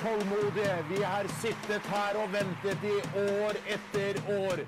Tålmodige. Vi har sittet her og ventet i år etter år.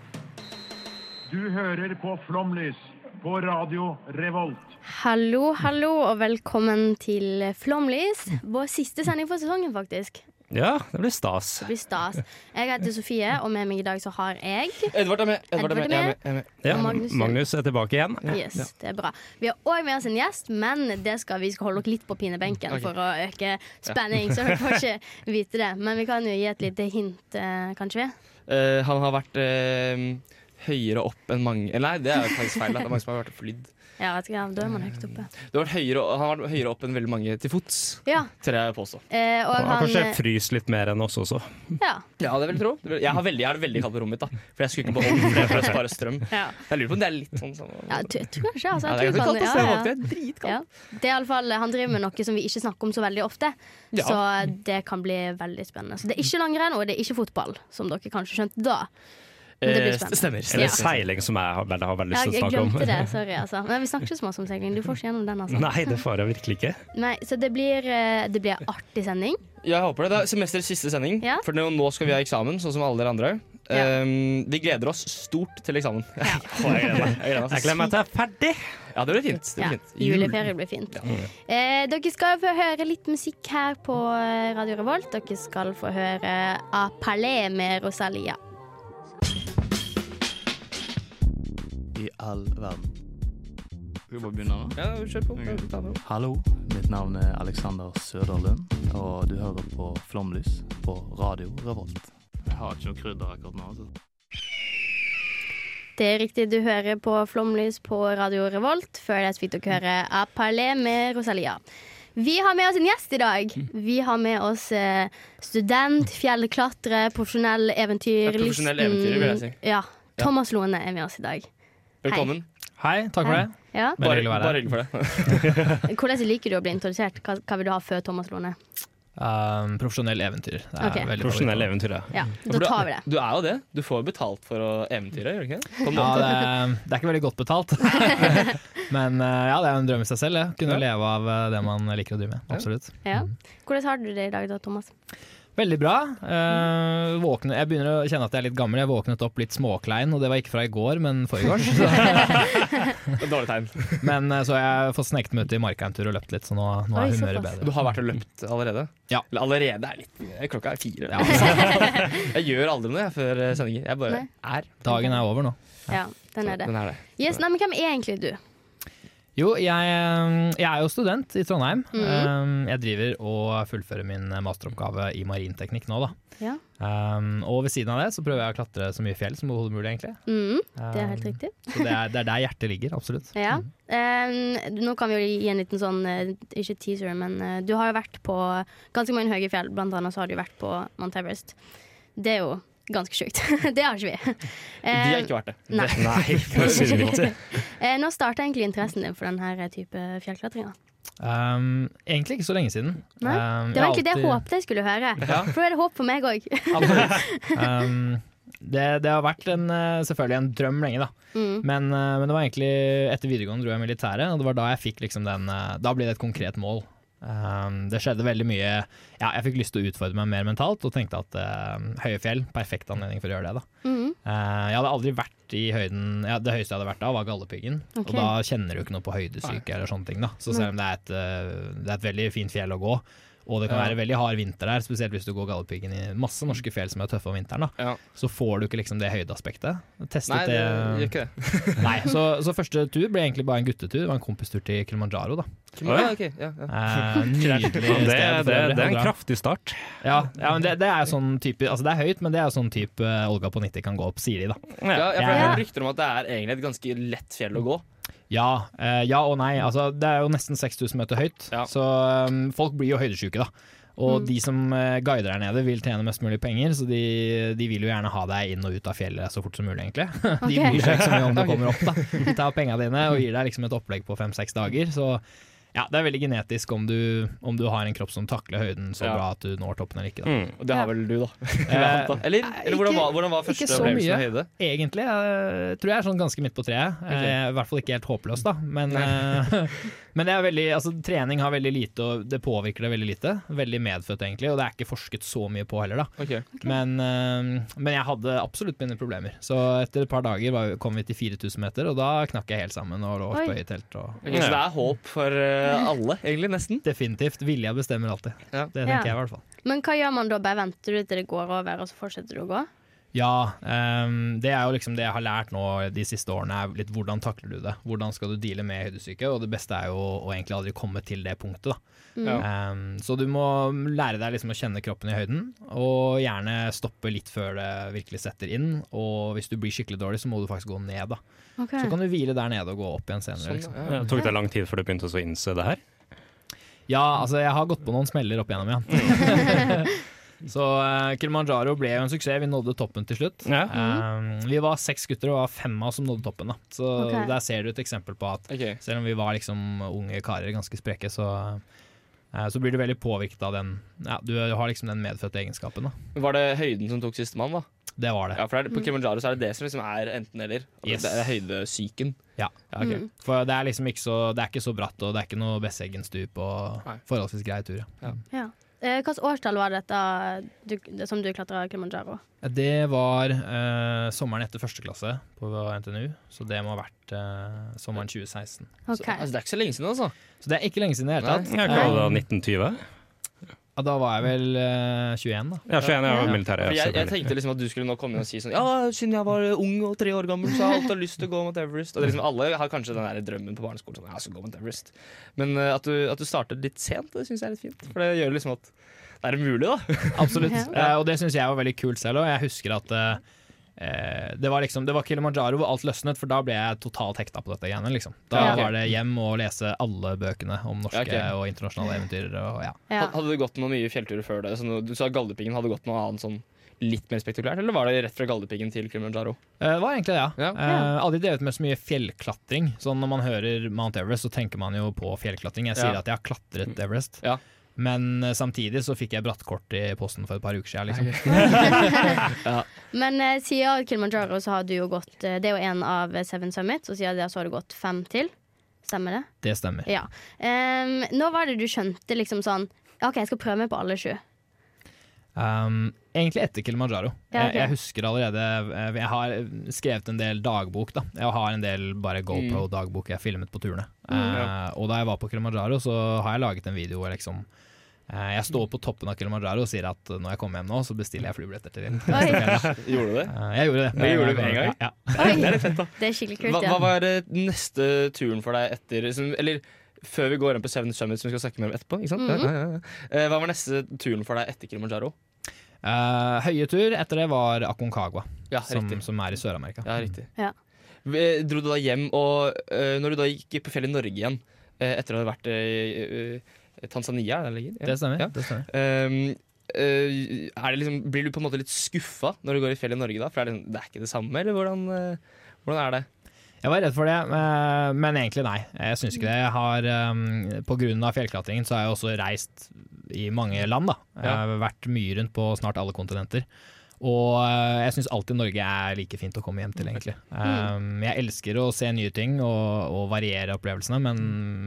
Du hører på Flomlys på Radio Revolt. Hallo, hallo, og velkommen til Flomlys. Vår siste sending for sesongen, faktisk. Ja, det blir stas. Det blir stas. Jeg heter Sofie, og med meg i dag så har jeg Edvard er med. Edvard er med. Jeg er med. Jeg er med. Ja, Magnus. Magnus er tilbake igjen. Yes, det er bra. Vi har òg med oss en gjest, men det skal, vi skal holde dere litt på pinebenken okay. for å øke spenning, så dere får ikke vite det. Men vi kan jo gi et lite hint, eh, kanskje? Uh, han har vært uh, høyere opp enn mange Nei, det er faktisk feil. Det er mange som har vært flydd. Ja, vet ikke, da er man høyt oppe. Du har vært høyere, han har vært høyere opp enn veldig mange til fots, Ja, tør jeg påstå. eh, og Han har kanskje eh, fryst litt mer enn oss også. Ja. Ja, det vil jeg tro. Jeg har, veldig, jeg har det veldig kaldt på rommet mitt, da. For jeg skulle ikke på ovn for å spare strøm. ja. Jeg lurer på om det er litt sånn samme Ja, jeg tror jeg tror kanskje altså, Ja, det er ganske kaldt. ja, ja, det er dritkaldt. Ja. Det er iallfall Han driver med noe som vi ikke snakker om så veldig ofte, Ja. så det kan bli veldig spennende. Så Det er ikke langrenn, og det er ikke fotball, som dere kanskje skjønte da. Det blir Eh. Stemmer. Eller Ja. seiling, som jeg har veldig, har veldig lyst til å snakke om. Jeg glemte det, sorry. altså Men Vi snakker ikke så mye om seiling. Du får ikke gjennom den. altså Nei, det får jeg virkelig ikke. Nei, Så det blir, eh, det blir artig sending. Jeg håper det. Det er semesterets siste sending, Ja. for nå skal vi ha eksamen, sånn som alle dere andre. Ja. Um, vi gleder oss stort til eksamen. jeg gleder meg. Jeg gleder meg, Jeg gleder meg til jeg er ferdig. Ja, det blir fint. Det Ja, blir fint. Juleferie blir fint. Eh, dere skal få høre litt musikk her på eh, Radio Revolt. Dere skal få høre A Palais med Rosalia. All verden. Skal vi bare begynne nå? Ja, kjør på. Okay. Hallo, mitt navn er Alexander Søderlund, og du hører på Flomlys på Radio Revolt. Jeg har ikke noe krydder akkurat nå. altså. Det er riktig, du hører på Flomlys på Radio Revolt. Før det fikk dere høre A Palais med Rosalia. Vi har med oss en gjest i dag. Vi har med oss eh, student, fjellklatrer, profesjonell eventyr. Ja, profesjonell eventyr, vil jeg si. Ja. Thomas Lone er med oss i dag. Velkommen. Hei, takk for det. Ja. Bare hyggelig å være Bare her. hyggelig for det. Hvordan liker du å bli introdusert? Hva, hva vil du ha før Thomas Lone? Um, profesjonell eventyr. Det er Ok. veldig Profesjonell eventyr, ja. Ja, da tar vi det. Du er jo det. Du får jo betalt for å eventyre, gjør du ikke det? På en Ja, det, er, det er ikke veldig godt betalt. Men uh, ja, det er en drøm i seg selv. Ja. Kunne Ja. leve av uh, det man liker å drive med. Absolutt. Ja. Hvordan har du det i dag da, Thomas? Veldig bra. Uh, våkne, jeg begynner å kjenne at jeg er litt gammel. Jeg våknet opp litt småklein, og det var ikke fra i går, men forrige år. Så, Det er Dårlig tegn. men uh, så har jeg fått sneket meg ut i marka en tur og løpt litt, så nå, nå Oi, er humøret såpass. bedre. Du har vært og løpt allerede? Ja. Eller allerede er litt mye. Klokka er fire. Ja. jeg gjør aldri noe jeg, før eh, sendinger. Jeg bare Nei. er. Dagen er over nå. Ja, den er det. Den er det. Yes, nei, men Hvem er egentlig du? Jo, jeg, um, jeg er jo student i Trondheim. Mm. Um, jeg driver og fullfører min masteroppgave i marinteknikk nå, da. Ja. Um, og ved siden av det så prøver jeg å klatre så mye fjell som mulig, egentlig. Mm, det er helt Um, riktig. Så det er, det er der hjertet ligger, absolutt. Ja. Um, nå kan vi jo gi en liten sånn eh, Ikke teaser, men uh, du har jo vært på ganske mange høye fjell. Blant annet så har du vært på Mount Everest. Det er jo ganske sjukt. det har ikke vi. De har ikke vært det. Nei. Nei, det. Eh, når starta egentlig interessen din for denne type fjellklatringa? Um, egentlig ikke så lenge siden. Nei, Um, Det var egentlig egentlig det jeg håpet jeg skulle høre. Ja. For da er det håp for meg òg. Um, det, det har vært en, eh, selvfølgelig en drøm lenge, da. Mm. Men, eh, men det var egentlig etter videregående dro jeg militæret, og det var da jeg fikk liksom den eh, Da ble det et konkret mål. Um, det skjedde veldig mye Ja, jeg fikk lyst til å utfordre meg mer mentalt, og tenkte at uh, høye fjell, perfekt anledning for å gjøre det. da Mm. uh, Jeg hadde aldri vært i høyden ja, Det høyeste jeg hadde vært da, var Galdhøpiggen. Okay. Og da kjenner du ikke noe på høydesyke eller sånne ting. da Så selv om det er et, uh, det er et veldig fint fjell å gå, og det kan Ja. være veldig hard vinter der, spesielt hvis du går Galdhøpiggen i masse norske fjell som er tøffe om vinteren, da Ja. så får du ikke liksom det høydeaspektet. Testet Nei, det gjør ikke det. Nei, så, så første tur ble egentlig bare en guttetur. Det var en kompistur til Kilimanjaro. da Ja, Okay. ja, ja. eh, Nydelig sted. Det, det, det er en kraftig start. Ja, ja men det, det er sånn type Altså det er høyt, men det er sånn type eh, Olga på 90 kan gå opp, sier de, da. Ja, jeg har hørt rykter om at det er egentlig et ganske lett fjell å gå. Ja, eh, ja og nei. Altså, det er jo nesten 6000 meter høyt, Ja. så um, folk blir jo høydesjuke, da. Og Mm. de som eh, guider der nede vil tjene mest mulig penger, så de, de vil jo gjerne ha deg inn og ut av fjellet så fort som mulig, egentlig. De Ok. bryr seg ikke så mye om du kommer opp, da. De tar penga dine og gir deg liksom et opplegg på fem-seks dager. Så ja, det er veldig genetisk om du, om du har en kropp som takler høyden så Ja. bra at du når toppen eller ikke. Da. Mm. Og det har vel du, da. Eh, anta. Eller, ikke, hvordan, var, hvordan var første så opplevelsen av høyde? Egentlig Jeg tror jeg er sånn ganske midt på treet. Okay. I hvert fall ikke helt håpløst, da. Men, eh, men det er veldig, altså, trening har veldig lite, og det påvirker det veldig lite. Veldig medfødt, egentlig, og det er ikke forsket så mye på heller, da. Ok. Men, eh, men jeg hadde absolutt mine problemer. Så etter et par dager var, kom vi til 4000 meter, og da knakk jeg helt sammen og lå oppe i telt. Og Så det er håp for eh, alle, egentlig, nesten. definitivt. Vilja bestemmer alltid. Ja. Det Ja. tenker jeg i hvert fall. Men hva gjør man da? Bare venter du til det går over, og så fortsetter du å gå? Ja, um, det er jo liksom det jeg har lært nå de siste årene, er litt hvordan takler du det. Hvordan skal du deale med høydesyke, og det beste er jo å egentlig aldri komme til det punktet, da. Ja. Um, så du må lære deg liksom å kjenne kroppen i høyden, og gjerne stoppe litt før det virkelig setter inn. Og hvis du blir skikkelig dårlig, så må du faktisk gå ned, da. Okay. Så kan du hvile der nede og gå opp igjen senere. Sånn, Liksom. ja. Ja, Tok det lang tid før du begynte å så innse det her? Ja, altså jeg har gått på noen smeller opp igjennom igjen. så uh, Kilimanjaro ble jo en suksess, vi nådde toppen til slutt. Ja. Um, vi var seks gutter, og var fem av oss som nådde toppen. Da. Så okay. der ser du et eksempel på at okay. selv om vi var liksom unge karer, ganske spreke, så, så blir du veldig påvirket av den ja, Du har liksom den medfødte egenskapen. Da. Var det høyden som tok sistemann, da? Det var det. Ja, for det er, På Kilimanjaro så er det det som liksom er enten-eller. Yes. Det er høydesyken. Ja. Ja, okay. Mm. For det er liksom ikke så, det er ikke så bratt, og det er ikke noe Besseggen-stup, og Nei. forholdsvis grei tur. Ja. Ja. Eh, Hvilket årstall var dette du, som du klatra Kilimanjaro? Det var eh, sommeren etter første klasse på NTNU, så det må ha vært eh, sommeren 2016. Så, altså, det er ikke så lenge siden, altså. Så det er ikke lenge siden i det hele tatt. Jeg Eh, kaller det 1920. ja, da var jeg vel uh, 21, da. Ja, 21 jeg var Ja. militæret. For jeg, jeg tenkte liksom at du skulle nå komme inn og si sånn Ja, siden jeg var ung og tre år gammel, så har jeg alltid lyst til å gå mot Everest. Og liksom, alle har kanskje den der drømmen på barneskolen. Sånn, ja, jeg skal gå mot Everest. Men uh, at, du, at du startet litt sent, det syns jeg er litt fint. For det gjør liksom at det er mulig, da. Absolutt. Ja. Uh, og det syns jeg var veldig kult selv. òg. jeg husker at eh, eh, det var liksom Det var Kilimanjaro hvor alt løsnet, for da ble jeg totalt hekta på dette greiene. Liksom. Da Ja, okay. var det hjem og lese alle bøkene om norske Ja, okay. og internasjonale eventyr. Og, ja. Ja. Hadde det gått noen nye fjellturer før det? Så du sa Galdhøpiggen. Hadde gått noe annet sånn litt mer spektakulært, eller var det rett fra Galdhøpiggen til Kilimanjaro? Eh, Det var egentlig det, ja. Ja. Eh, aldri drevet med så mye fjellklatring. Sånn Når man hører Mount Everest, så tenker man jo på fjellklatring. Jeg sier Ja. at jeg har klatret Everest. Ja. Men eh, samtidig så fikk jeg brattkort i posten for et par uker siden. Liksom. Men eh, siden Kilimanjaro så har du jo gått eh, Det er jo en av Seven Summits, og siden det så har du gått fem til. Stemmer det? Det stemmer. Ja. Um, når var det du skjønte liksom sånn OK, jeg skal prøve meg på alle sju. Um, egentlig etter Kilimanjaro. Ja, okay. jeg, jeg husker allerede eh, Jeg har skrevet en del dagbok. da Jeg har en del bare GoPro-dagbok jeg filmet på turene. Eh, og da jeg var på Kilimanjaro, så har jeg laget en video hvor liksom eh, jeg står på toppen av Kilimanjaro og sier at når jeg kommer hjem nå, så bestiller jeg flybilletter til. Gjorde du det? Eh, jeg gjorde det. Jeg gjorde det med en gang? Ja. Det er litt fett, da. det er skikkelig kult, ja. hva var eh, neste turen for deg etter Eller før vi går inn på Seven Summits, som vi skal snakke mer om etterpå. Ikke sant? Mhm. ja, ja, ja. Eh, Hva var neste turen for deg etter Kilimanjaro? Uh, høye tur etter det var Aconcagua, Ja, som, som er i Sør-Amerika. Ja, riktig. Ja. Dro du da hjem, og uh, når du da gikk på fjellet i Norge igjen, uh, etter å ha vært i eh, Tanzania, er det det? Ja. Det stemmer. Ja. Det stemmer. Um, eh, er det liksom, blir du på en måte litt skuffa når du går i fjellet i Norge da? For er det, liksom- det er ikke det samme, eller hvordan, eh, hvordan er det? Jeg var redd for det, eh, men egentlig nei. Jeg syns ikke det. Jeg har, um, på grunn av fjellklatringen så har jeg også reist i mange land. da. Jeg har vært mye rundt på snart alle kontinenter. Og eh, jeg syns alltid Norge er like fint å komme hjem til, egentlig. Um, jeg elsker å se nye ting og, og variere opplevelsene, men,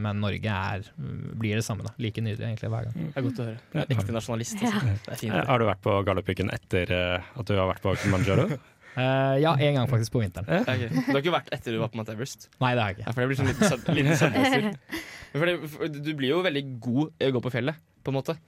men Norge er, blir det samme. da. Like nydelig egentlig hver gang. Det er godt å høre. Du er ekte nasjonalist. Altså. Det er fint. Eh, Har du vært på Galdhøpiggen etter eh, at du har vært på Kilimanjaro? Eh, ja, en gang faktisk på vinteren. Okay. Du har ikke vært etter du var på Mount Everest? Nei, det har jeg Ja, ikke. for det blir sånn liten, liten Du blir jo veldig god i å gå på fjellet, på en måte.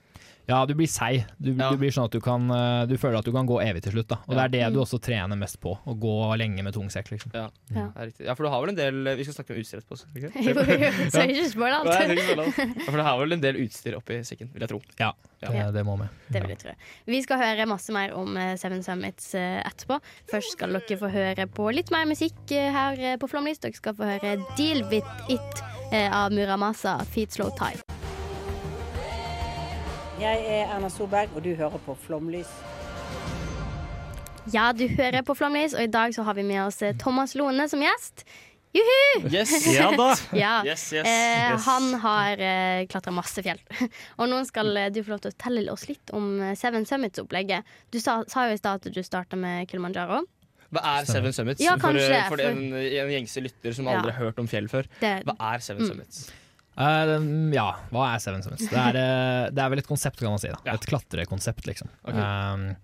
Ja, du blir seig. Du, Ja. du blir sånn at du kan eh, Du føler at du kan gå evig til slutt. da Og Ja. det er det du også trener mest på. Å gå lenge med tung sekk, liksom. Ja, Ja. det er riktig. ja, for du har vel en del Vi skal snakke om utstyr etterpå. så, ikke? Jo, så ikke spør alt. jeg tenker. Ja, for du har vel en del utstyr oppi sekken, vil jeg tro. Ja, Ja. Det, det må vi. Det vil jeg tro. Vi skal høre masse mer om eh, Seven Summits eh, etterpå. Først skal dere få høre på litt mer musikk eh, her eh, på Flomlys. Dere skal få høre Deal With It eh, av Muramasa Feet Slow Time. Jeg er Erna Solberg, og du hører på Flomlys. Ja, du hører på Flomlys, og i dag så har vi med oss eh, Thomas Lone som gjest. Juhu! Yes! Ja da! Ja. Yes, yes, Eh, yes. Han har eh, klatra masse fjell. og nå skal eh, du få lov til å telle oss litt om eh, Seven Summits-opplegget. Du sa, sa jo i stad at du starta med Kilimanjaro. Hva er Seven Summits? Ja, for, kanskje, for, for- en, en gjengse lytter som Ja. aldri har hørt om fjell før. Det, Hva er Seven Mm. Summits? Eh, den- ja, hva er Seven Summits? Det er, eh, det er vel et konsept, kan man si. da Ja. Et klatrekonsept, liksom. Okay. Um,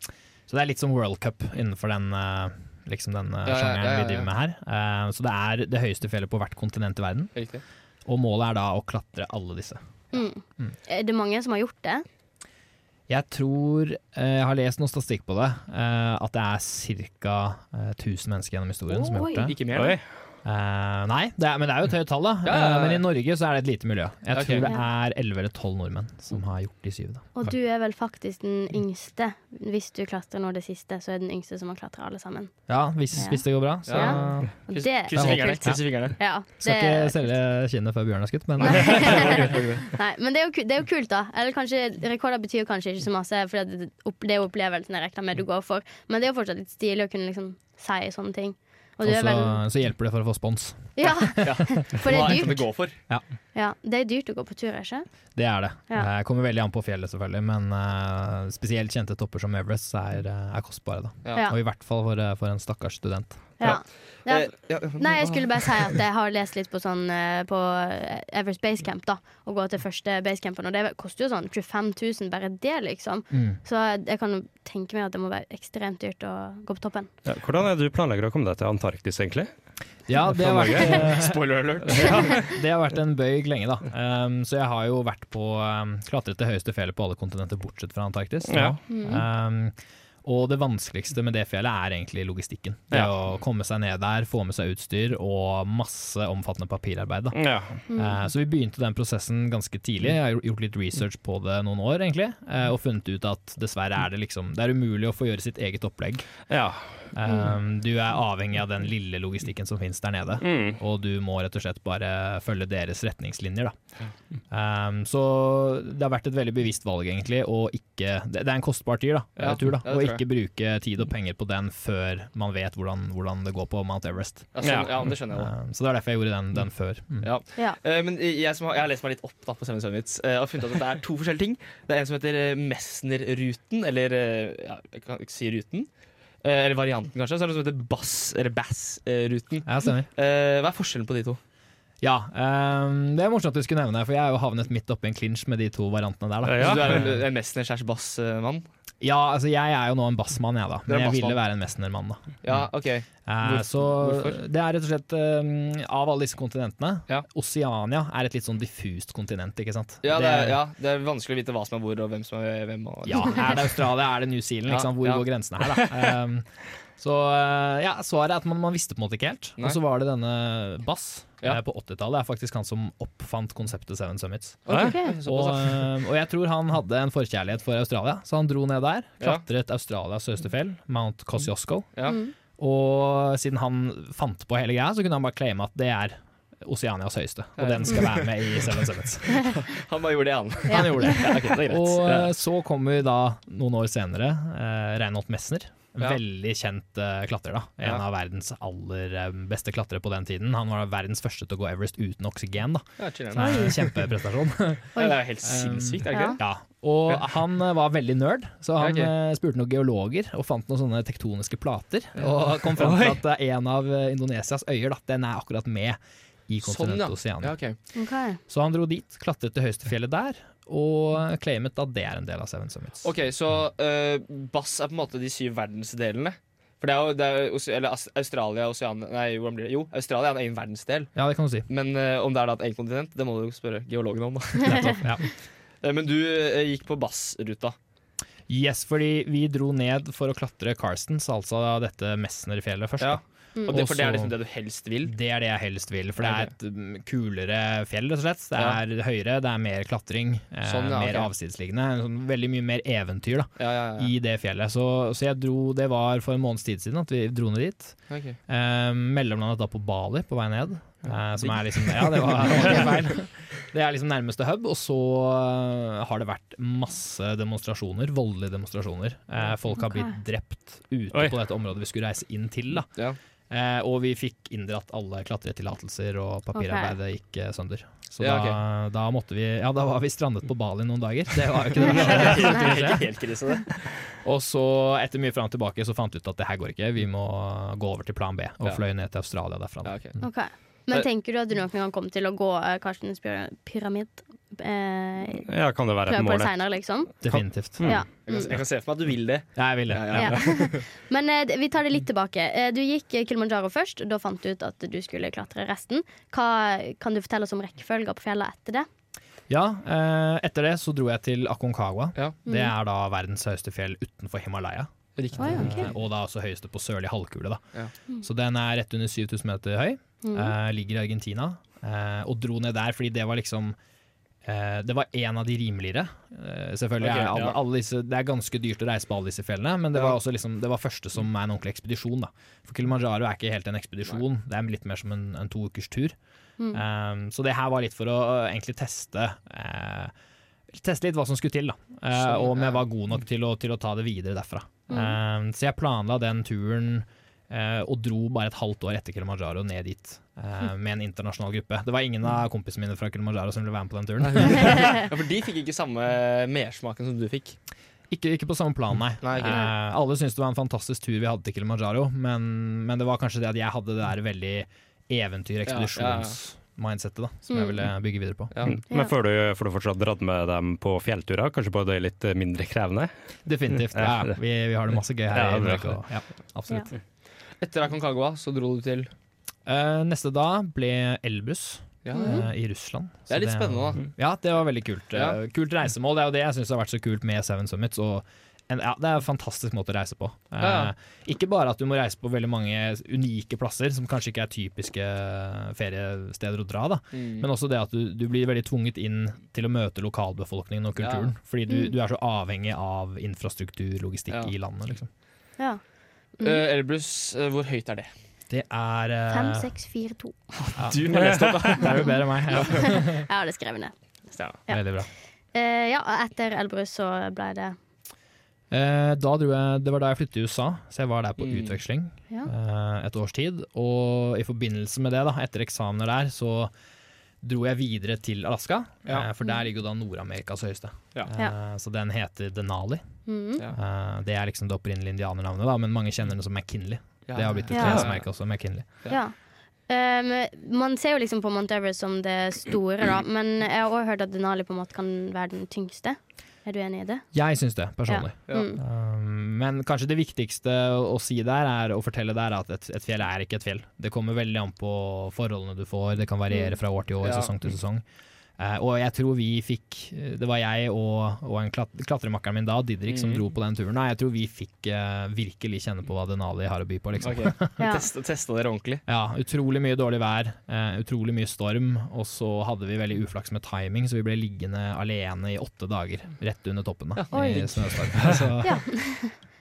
så det er litt som World Cup innenfor den, uh, liksom den Ja, ja, sjangeren ja, ja, vi driver med her. Uh, så det er det høyeste fjellet på hvert kontinent i verden. Riktig. Og målet er da å klatre alle disse. mm. Er det mange som har gjort det? Jeg tror Jeg har lest noe statistikk på det. eh, at det er ca. 1000 mennesker gjennom historien som har gjort det. Ikke mer? Oi. Eh, nei, det er, men det er jo et høyt tall, da. Ja, ja, ja. Uh, men i Norge så er det et lite miljø. Jeg okay. tror det er 11 eller 12 nordmenn som har gjort de syv. da Og du er vel faktisk den yngste. Hvis du klatrer nå det siste, så er den yngste som har klatra alle sammen. Ja, hvis, Ja. hvis det går bra. Så Kryss- det er fingrene. Ja, skal ikke selge kinnet før bjørnen er skutt, men Nei, men det er, jo, det er jo kult, da. Eller kanskje, Rekorder betyr kanskje ikke så masse, for det, det er jo opplevelsen jeg regner med du går for. Men det er jo fortsatt litt stilig å kunne liksom si sånne ting. Og Og så, vel så hjelper det for å få spons. Ja, Ja. for det er dyrt. det for? Ja, det er dyrt å gå på tur, ikke? Det er det. Ja. Eh, kommer veldig an på fjellet, selvfølgelig, men uh, spesielt kjente topper som Everest er, eh, er kostbare. da Ja. Og i hvert fall for, for en stakkars student. Ja. Ja. Eh, ja, Nei, jeg skulle bare si at jeg har lest litt på sånn eh, På Everest Basecamp, da. Å gå til første basecampen. Og det koster jo sånn 25 000 bare det, liksom. Mm. Så jeg kan jo tenke meg at det må være ekstremt dyrt å gå på toppen. Ja, hvordan er det du planlegger å komme deg til Antarktis, egentlig? Ja, det har vært eh, Spoiler alert. ja, det har vært en bøyg lenge, da. Um, så jeg har jo vært på um, klatret det høyeste fjellet på alle kontinenter bortsett fra Antarktis. Ja Ja. Um, og det vanskeligste med det fjellet er egentlig logistikken. Det Ja. å komme seg ned der, få med seg utstyr og masse omfattende papirarbeid. Da. Ja. Eh, så vi begynte den prosessen ganske tidlig. Jeg har gjort litt research på det noen år, egentlig. eh, og funnet ut at dessverre er det liksom Det er umulig å få gjøre sitt eget opplegg. ja. Um, du er avhengig av den lille logistikken som finnes der nede. Mm. Og du må rett og slett bare følge deres retningslinjer. Da. Um, så det har vært et veldig bevisst valg, egentlig, og ikke Det, det er en kostbar tur, da, Ja, tur, da jeg. Ikke bruke tid og penger på den før man vet hvordan, hvordan det går på Mount Everest. Ja, ja, det skjønner jeg da. Um, så det er derfor jeg gjorde den, den før. Mm. Ja. Ja. Uh, men jeg, som har, jeg har lest meg litt opp da, på Seven Summits uh, og funnet at det er to forskjellige ting. Det er en som heter eh, Messner-ruten, eller uh, ja, jeg kan ikke si ruten. Eh, eller varianten, kanskje. Så er det noe som heter Bass, eller Bass-ruten. Ja, stemmer. Eh, hva er forskjellen på de to? Ja, um, det er morsomt at du skulle nevne det, for jeg er jo havnet midt oppi en clinch med de to variantene der. Da. Ja. Så du er en, en Messner slash Bass-mann? Ja, altså jeg er jo nå en bassmann, jeg da. Men jeg ville være en Messner-mann, da. Ja, OK. Eh, Hvor- så hvorfor? det er rett og slett um, Av alle disse kontinentene, Ja. Oceania er et litt sånn diffust kontinent, ikke sant? Ja det, er, ja, det er vanskelig å vite hva som er hvor, og hvem som er hvem. Og, Ja, er det Australia, er det New Zealand? Ja, Hvor går grensene her, da? Um, så ja, svaret er at man, man visste på en måte ikke helt. Og så var det denne Bass Ja. på 80-tallet. er faktisk han som oppfant konseptet Seven Summits. Okay. Og, og jeg tror han hadde en forkjærlighet for Australia, så han dro ned der. Klatret Australias høyeste fjell, Mount Kosciusko. Ja. Mm. Og siden han fant på hele greia, så kunne han bare claime at det er Oceanias høyeste, og den skal være med i Seven Summits. Han bare gjorde det, han. Han gjorde det. Ja, okay, det. Og eh, så kommer da, noen år senere, eh, Reinhold Messner. Ja. Veldig kjent uh, klatrer, da. En Ja. av verdens aller eh, beste klatrere på den tiden. Han var verdens første til å gå Everest uten oksygen, da. Ja, Så det er en kjempeprestasjon. Ja, det er helt sinnssykt, er det ikke det? ja. Og han eh, var veldig nerd, så han Ja, ok. eh, spurte noen geologer og fant noen sånne tektoniske plater. Og kom fram til at eh, en av eh, Indonesias øyer, da, den er akkurat med i Sånn, kontinentet ja. Ja okay. Okay. Så han dro dit, klatret til høyeste fjellet der, og claimet at det er en del av Seven Summits. Ok, Så uh, Bass er på en måte de syv verdensdelene? For det er jo, det er, jo- eller Australia, Oceania Nei, hvordan blir det? Jo, Australia er en egen verdensdel. Ja, det kan du si. Men uh, om det er da et eget kontinent, det må du spørre geologene om. da ja. Eh, Men du uh, gikk på Bass-ruta. Yes, fordi vi dro ned for å klatre Carstens, altså dette Messner-fjellet først. Ja. Mm. Det, for det er liksom det du helst vil? Det er det jeg helst vil, for det er et mm, kulere fjell, rett og slett. Det Ja. er høyere, det er mer klatring, eh, Sånn, ja, mer okay. avsidesliggende. Sånn, veldig mye mer eventyr da, Ja, ja, ja. i det fjellet. Så, så jeg dro, det var for en måneds tid siden at vi dro ned dit. Okay. Eh, mellomlandet da på Bali på vei ned. Eh, som er liksom Ja, det var, det var feil. Det er liksom nærmeste hub, og så eh, har det vært masse demonstrasjoner, voldelige demonstrasjoner. Eh, folk har blitt drept ute Oi. på dette området vi skulle reise inn til. da Ja. eh, Og vi fikk inndratt alle klatretillatelser, og papirarbeidet gikk eh, sønder. Så Ja, da, da måtte vi Ja, da var vi strandet på Bali noen dager. Det var jo ikke det helt krise. Og så, etter mye fram og tilbake, så fant vi ut at det her går ikke. Vi må gå over til plan B, og Ja. fløy ned til Australia derfra. Ja, ok. Ok. Men tenker du at du noen gang kommer til å gå uh, Karstens pyramid? Eh, Ja, kan det være et på mål? det det? liksom? Definitivt. Ja. Jeg kan, jeg kan se for meg at du vil det. Ja, jeg vil det. Ja, ja. Ja. Men eh, vi tar det litt tilbake. Eh, du gikk eh, Kilimanjaro først, da fant du ut at du skulle klatre resten. Hva, kan du fortelle oss om rekkefølga på fjellet etter det? Ja, eh, etter det så dro jeg til Aconcagua. Ja. Det er da verdens høyeste fjell utenfor Himalaya. Riktig. Oh, ok. Eh, Og da også høyeste på sørlig halvkule. Da. Ja. Så den er rett under 7000 meter høy. Eh, ligger i Argentina. Uh, og dro ned der fordi det var liksom uh, det var en av de rimeligere. Selvfølgelig okay, er alle, ja. alle disse, Det er ganske dyrt å reise på alle disse fjellene, men det Ja. var også liksom, det var første som er en ordentlig ekspedisjon. Da. For Kilimanjaro er ikke helt en ekspedisjon, det er litt mer som en, en to ukers tur. Mm. Um, så det her var litt for å uh, egentlig teste Teste litt hva som skulle til, da. Uh, og om jeg var god nok til å, til å ta det videre derfra. Mm. Uh, så jeg planla den turen og dro bare et halvt år etter Kilimanjaro ned dit eh, med en internasjonal gruppe. Det var ingen av kompisene mine fra Kilimanjaro som ville være med på den turen. Ja, for de fikk ikke samme mersmaken som du fikk. Ikke, ikke på samme plan, nei. Nei. Eh, alle syntes det var en fantastisk tur vi hadde til Kilimanjaro, men, men det var kanskje det at jeg hadde det der veldig eventyr-ekspedisjons-mindsettet da, som jeg Mm. ville bygge videre på. Ja. Mm. Men får du, får du fortsatt dratt med dem på fjellturer? Kanskje på det litt mindre krevende? Definitivt. Ja. Ja, vi, vi har det masse gøy her Ja, i. Norge. Ja, absolutt. Etter Aconcagua så dro du til uh, neste da ble Elbus. ja. Uh, i Russland. Det er litt litt spennende, da. Ja, det var veldig kult. Eh, Ja. Kult reisemål. Det er jo det jeg syns har vært så kult med Seven Summits. Og en, ja, det er en fantastisk måte å reise på. Eh, Ja, ja. Ikke bare at du må reise på veldig mange unike plasser, som kanskje ikke er typiske feriesteder å dra, da. Mm. men også det at du, du blir veldig tvunget inn til å møte lokalbefolkningen og kulturen. Fordi du, Mm. du er så avhengig av infrastruktur, logistikk Ja. i landet, liksom. Ja. Mm. Eh, Elbrus, uh, hvor høyt er det? Det er eh, Fem, seks, fire, to. ja. Du har lest opp, da. Det er jo bedre enn meg. Ja. Jeg har det skrevet ned. Ja. Veldig bra. Uh, ja, etter Elbrus så ble det Eh, da dro jeg, det var da jeg flyttet til USA, så jeg var der på Mm. utveksling Ja. eh, et års tid. Og i forbindelse med det, da, etter eksamener der, så dro jeg videre til Alaska. Ja. Eh, for der ligger jo da Nord-Amerikas høyeste. Ja. Uh, så den heter Denali. Mm. Ja. Eh, det er liksom det opprinnelige indianernavnet, da, men mange kjenner den som McKinley. Det har blitt et Ja. klesmerke også, McKinley. Ja. Um, man ser jo liksom på Mount Everest som det store, da, men jeg har også hørt at Denali på en måte kan være den tyngste. Er du enig i det? Jeg syns det, personlig. Ja. Ja. Um, men kanskje det viktigste å, si der, er å fortelle der at et, et fjell er ikke et fjell. Det kommer veldig an på forholdene du får, det kan variere fra år til år, Ja. sesong til sesong. Eh, og jeg tror vi fikk Det var jeg og, og en klat klatremakkeren min da, Didrik, som Mm. dro på den turen. Og jeg tror vi fikk uh, virkelig kjenne på hva Denali har å by på, liksom. Okay. Ja. Testa, testa dere ordentlig? Ja, utrolig mye dårlig vær, uh, utrolig mye storm, og så hadde vi veldig uflaks med timing, så vi ble liggende alene i åtte dager rett under toppen da, ja. i snøstorm. Så, Ja.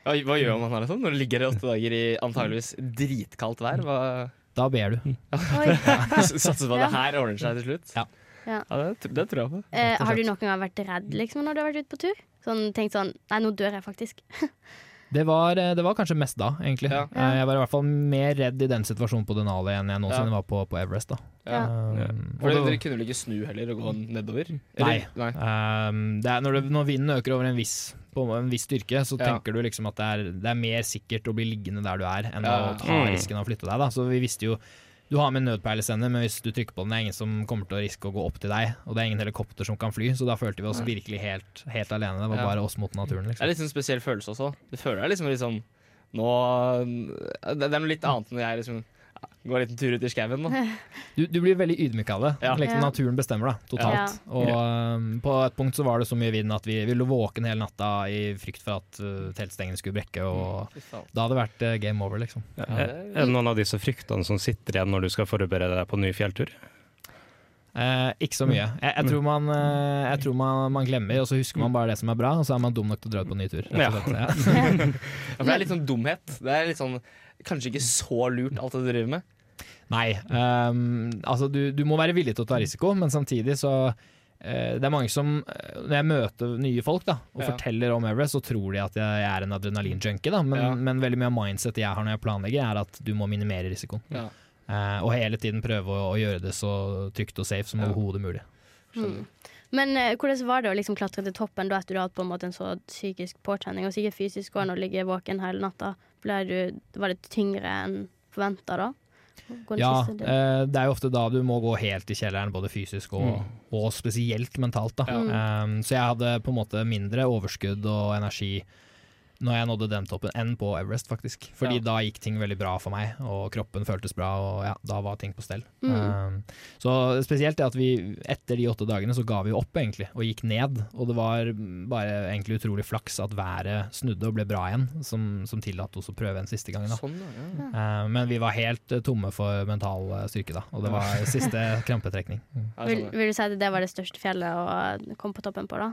Hva gjør man her, liksom? Når du ligger i åtte dager i antageligvis dritkaldt vær? Hva da ber du. Satser på at Ja. det her ordner seg til slutt? Ja. Ja. det, det tror jeg på. Eh, har du noen gang vært redd liksom, når du har vært ute på tur? Sånn, tenkt sånn Nei, nå dør jeg faktisk. Det var, eh, det var kanskje mest da, egentlig. Ja. Eh, Jeg var i hvert fall mer redd i den situasjonen på Denali enn jeg noensinne Ja. var på, på Everest. da. Ja. Um, For dere kunne vel ikke snu heller og gå nedover? Nei. Nei. Um, det er når, det, når vinden øker over en viss, på en viss styrke, så Ja. tenker du liksom at det er, det er mer sikkert å bli liggende der du er, enn Ja. å ta Mm. risken av å flytte deg. Da. Så vi visste jo Du har med en nødpeilesender, men hvis du trykker på den, det er ingen som kommer til å riske å gå opp til deg. Og det er ingen helikopter som kan fly, så da følte vi oss virkelig helt, helt alene. Det var Ja. bare oss mot naturen, Det er liksom. litt sånn spesiell følelse også. Du føler deg liksom sånn Nå Det er noe litt annet når jeg liksom ja, går en liten tur ut i skauen. da. Du, du blir veldig ydmyk av det. Ja. Liksom Naturen bestemmer, deg totalt. Og um, på et punkt så var det så mye vind at vi ville våkne hele natta i frykt for at uh, teltstengene skulle brekke, og Fy da hadde det vært uh, game over, liksom. Er er det noen av disse fryktene som sitter igjen når du skal forberede deg på ny fjelltur? Eh, ikke så mye. Jeg, jeg tror, man, eh, jeg tror man, man glemmer, og så husker man bare det som er bra, og så er man dum nok til å dra ut på en ny tur. Ja. Ja, for det er litt sånn dumhet. Det er litt sånn Kanskje ikke så lurt alt det du driver med. Nei. Um, altså du, du må være villig til å ta risiko, men samtidig så uh, det er mange som, eh, Når jeg møter nye folk da, og Ja. forteller om Everest, så tror de at jeg, jeg er en adrenalinjunkie. da, Men, Ja. men veldig mye av mindsetet jeg har når jeg planlegger, er at du må minimere risikoen. Ja. Uh, og hele tiden prøve å, å gjøre det så trygt og safe som Ja. overhodet mulig. Mm. Men uh, hvordan var det å liksom klatre til toppen da etter du hadde på en måte en så psykisk påkjenning, og sikkert fysisk òg, når du ligger våken hele natta? Ble du, var det tyngre enn forventa da? Ja, eh, det er jo ofte da du må gå helt i kjelleren, både fysisk og, og spesielt mentalt. Da. Mm. Um, så jeg hadde på en måte mindre overskudd og energi når jeg nådde den toppen, enn på Everest, faktisk. Fordi Ja. da gikk ting veldig bra for meg, og kroppen føltes bra, og ja, da var ting på stell. Mm. Um, så spesielt det at vi etter de åtte dagene så ga vi opp, egentlig, og gikk ned. Og det var bare egentlig utrolig flaks at været snudde og ble bra igjen, som, som tillatt oss å prøve en siste gang. Da. Sånn, ja. Eh, men vi var helt eh, tomme for mental eh, styrke da, og det var siste krampetrekning. Mm. Vil, vil du si at det var det største fjellet å komme på toppen på, da?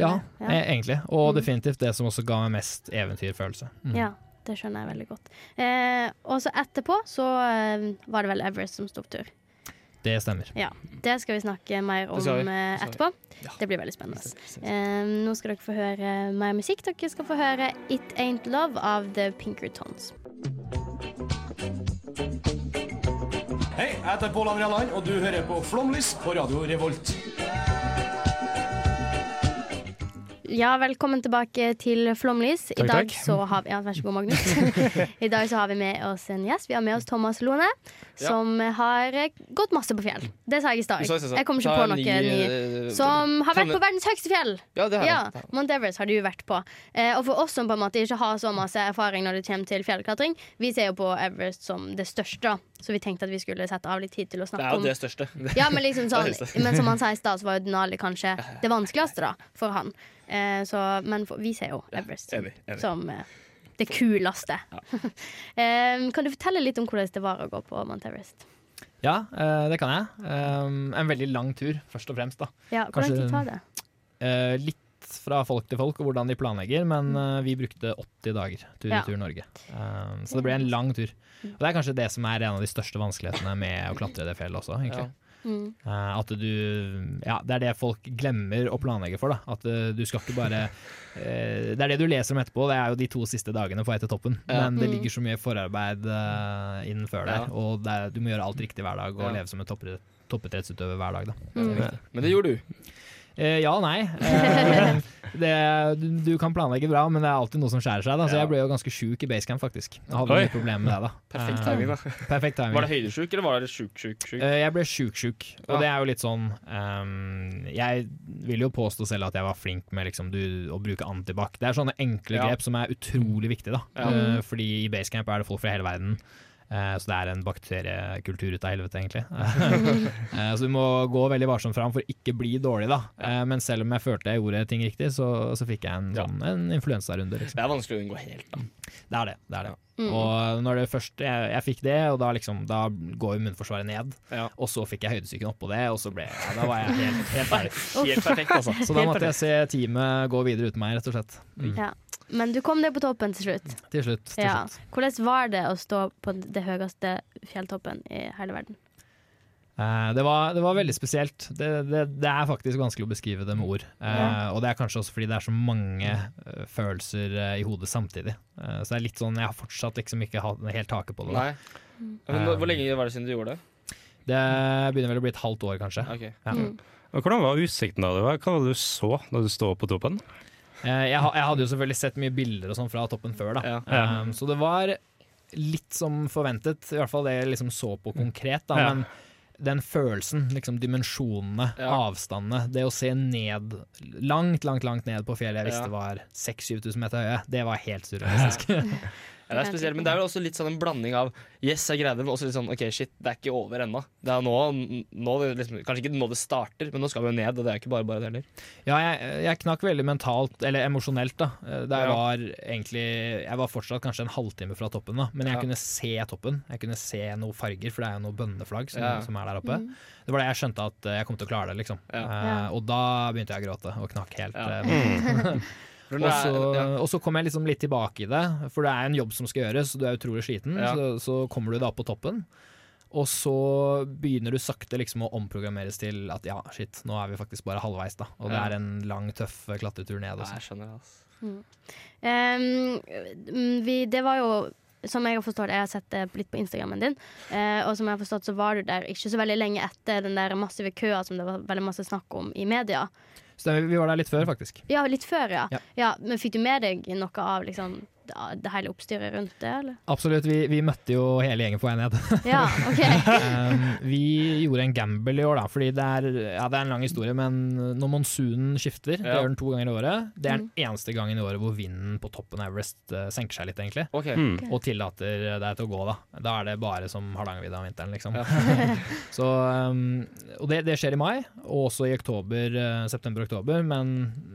Ja, Eller? e- egentlig. Og Mm. definitivt det som også ga meg mest eventyrfølelse. Mm. Ja, det skjønner jeg veldig godt. Eh, og så etterpå så eh, var det vel Everest som sto på tur. Det stemmer. Ja, Det skal vi snakke mer om Det eh, Det skal vi. etterpå. Det blir veldig spennende. Eh, nå skal dere få høre mer musikk. Dere skal få høre It Ain't Love av The Pinkertons. Hei, jeg heter Pål André Land, og du hører på Flomlys på Radio Revolt. Ja, velkommen tilbake til Flomlys. I dag takk. så har vi, ja, Vær så god, Magnus. I dag så har vi med oss en gjest. Vi har med oss Thomas Lone, som har gått masse på fjell. Det sa jeg i stad. Jeg kommer ikke på noe ny, ny. eh, Som har vært på verdens høyeste fjell. Ja, det har Ja. Mount Everest har du vært på. Eh, og for oss som på en måte ikke har så masse erfaring når det kommer til fjellklatring, vi ser jo på Everest som det største, så vi tenkte at vi skulle sette av litt tid til å snakke om Det er jo det største. ja, men liksom sånn. Men som han sa i stad, så var jo Denali kanskje det vanskeligste da for han. Eh, så, men for, vi ser jo Everest som eh, det kuleste. kan du fortelle litt om hvordan det var å gå på Mount Everest? Ja, eh, det kan jeg. En veldig lang tur, først og fremst. da. Ja, Hvordan lang tid tar det? Eh, litt fra folk til folk og hvordan de planlegger, men eh, vi brukte 80 dager tur Ja. i tur Norge. Um, så det ble en lang tur. Og det er kanskje det som er en av de største vanskelighetene med å klatre det fjellet også, egentlig. Mm. Eh, at du Ja, det er det folk glemmer å planlegge for, da. At eh, du skal ikke bare eh, Det er det du leser om etterpå, det er jo de to siste dagene på vei til toppen. Ja. Men det Mm. ligger så mye forarbeid uh, innen før der, og det er, du må gjøre alt riktig hver dag og Ja. leve som en toppidrettsutøver hver dag, da. Mm. Men det gjorde du. Eh, ja og nei. Eh, det, du, du kan planlegge bra, men det er alltid noe som skjærer seg. Da. Så jeg ble jo ganske sjuk i basecamp, faktisk. Jeg hadde Oi. mye problemer med det. da Perfekt Eh, timing, da. Perfekt timing. Var det høydesjuk, eller var det sjuk, sjuk, sjuk? Eh, jeg ble sjuk-sjuk, og Ja. det er jo litt sånn um, Jeg vil jo påstå selv at jeg var flink med liksom, du, å bruke antibac. Det er sånne enkle Ja. grep som er utrolig viktige, da. Ja. Uh, fordi i basecamp er det folk fra hele verden. Eh, så det er en bakteriekultur ut av helvete, egentlig. Eh, så du må gå veldig varsomt fram for ikke bli dårlig, da. Eh, men selv om jeg følte jeg gjorde ting riktig, så, så fikk jeg en, Ja. sånn, en influensarunde. Liksom. Det er vanskelig å unngå helt, da. Det er det. det, er det. Mm. Og når det først jeg, jeg fikk det, og da, liksom, da går jo munnforsvaret ned. Ja. Og så fikk jeg høydesyken oppå det, og så ble ja, da var jeg helt, helt ferdig. Helt perfekt, altså. Så da måtte jeg se teamet gå videre uten meg, rett og slett. Mm. Ja. Men du kom deg på toppen til slutt. Til slutt. Til Ja. slutt. Hvordan var det å stå på det høyeste fjelltoppen i hele verden? Eh, det, var, det var veldig spesielt. Det, det, det er faktisk vanskelig å beskrive det med ord. Eh, Ja. Og det er kanskje også fordi det er så mange uh, følelser uh, i hodet samtidig. Eh, så det er litt sånn, jeg har fortsatt liksom ikke hatt helt taket på det. Nei. Men, hvor- hvor lenge var det siden du gjorde det? Det begynner vel å bli et halvt år, kanskje. Okay. Ja. Mm. Hvordan var utsikten da? Hva var det du så da du stod på toppen? Eh, jeg, jeg hadde jo selvfølgelig sett mye bilder og sånn fra toppen før, da. Ja. Ja. Um, så det var litt som forventet, i hvert fall det jeg liksom så på konkret. Da, Ja. Men den følelsen, liksom dimensjonene, Ja. avstandene, det å se ned, langt, langt langt ned på fjellet jeg visste Ja. var 6000-7000 meter høye, det var helt surrealistisk. Ja, det er spesielt, men det er vel også litt sånn en blanding av Yes, jeg greide det, men også litt sånn OK, shit, det er ikke over ennå. Det er nå, nå det liksom, Kanskje ikke nå det starter, men nå skal vi jo ned, og det er ikke bare bare det heller. ja, jeg, jeg knakk veldig mentalt, eller emosjonelt, da. Det Ja. var egentlig Jeg var fortsatt kanskje en halvtime fra toppen, da, men jeg Ja. kunne se toppen. Jeg kunne se noen farger, for det er jo noen bønneflagg som, Ja. som er der oppe. Det var da jeg skjønte at jeg kom til å klare det, liksom. Ja. Eh, og da begynte jeg å gråte og knakk helt. Ja. For Og så, kommer og så kom jeg liksom litt tilbake i det, for det er en jobb som skal gjøres, og du er utrolig sliten. Ja. Så, så kommer du da på toppen. Og så begynner du sakte liksom å omprogrammeres til at ja, shit, nå er vi faktisk bare halvveis, da. Og det er en lang, tøff klatretur ned. Også. jeg skjønner, altså. Um, vi, det var jo som jeg har forstått, jeg har sett det litt på Instagrammen din, eh, og som jeg har forstått så var du der ikke så veldig lenge etter den der massive køa som det var veldig masse snakk om i media. Stemmer, vi var der litt før, faktisk. Ja, litt før, ja. Ja. ja men fikk du med deg noe av liksom, det, hele oppstyret rundt det, eller? Absolutt. Vi, vi møtte jo hele gjengen på vei ned. Ja, OK. um, vi gjorde en gamble i år, da, fordi det er, ja, det er en lang historie, men når monsunen skifter, det gjør den to ganger i året, det er den Mm. eneste gangen i året hvor vinden på toppen av Everest uh, senker seg litt, egentlig. Ok. Mm. Og tillater deg til å gå, da. Da er det bare som Hardangervidda om vinteren, liksom. Ja. Så, um, og det, det skjer i mai, og også i oktober, uh, september-oktober, men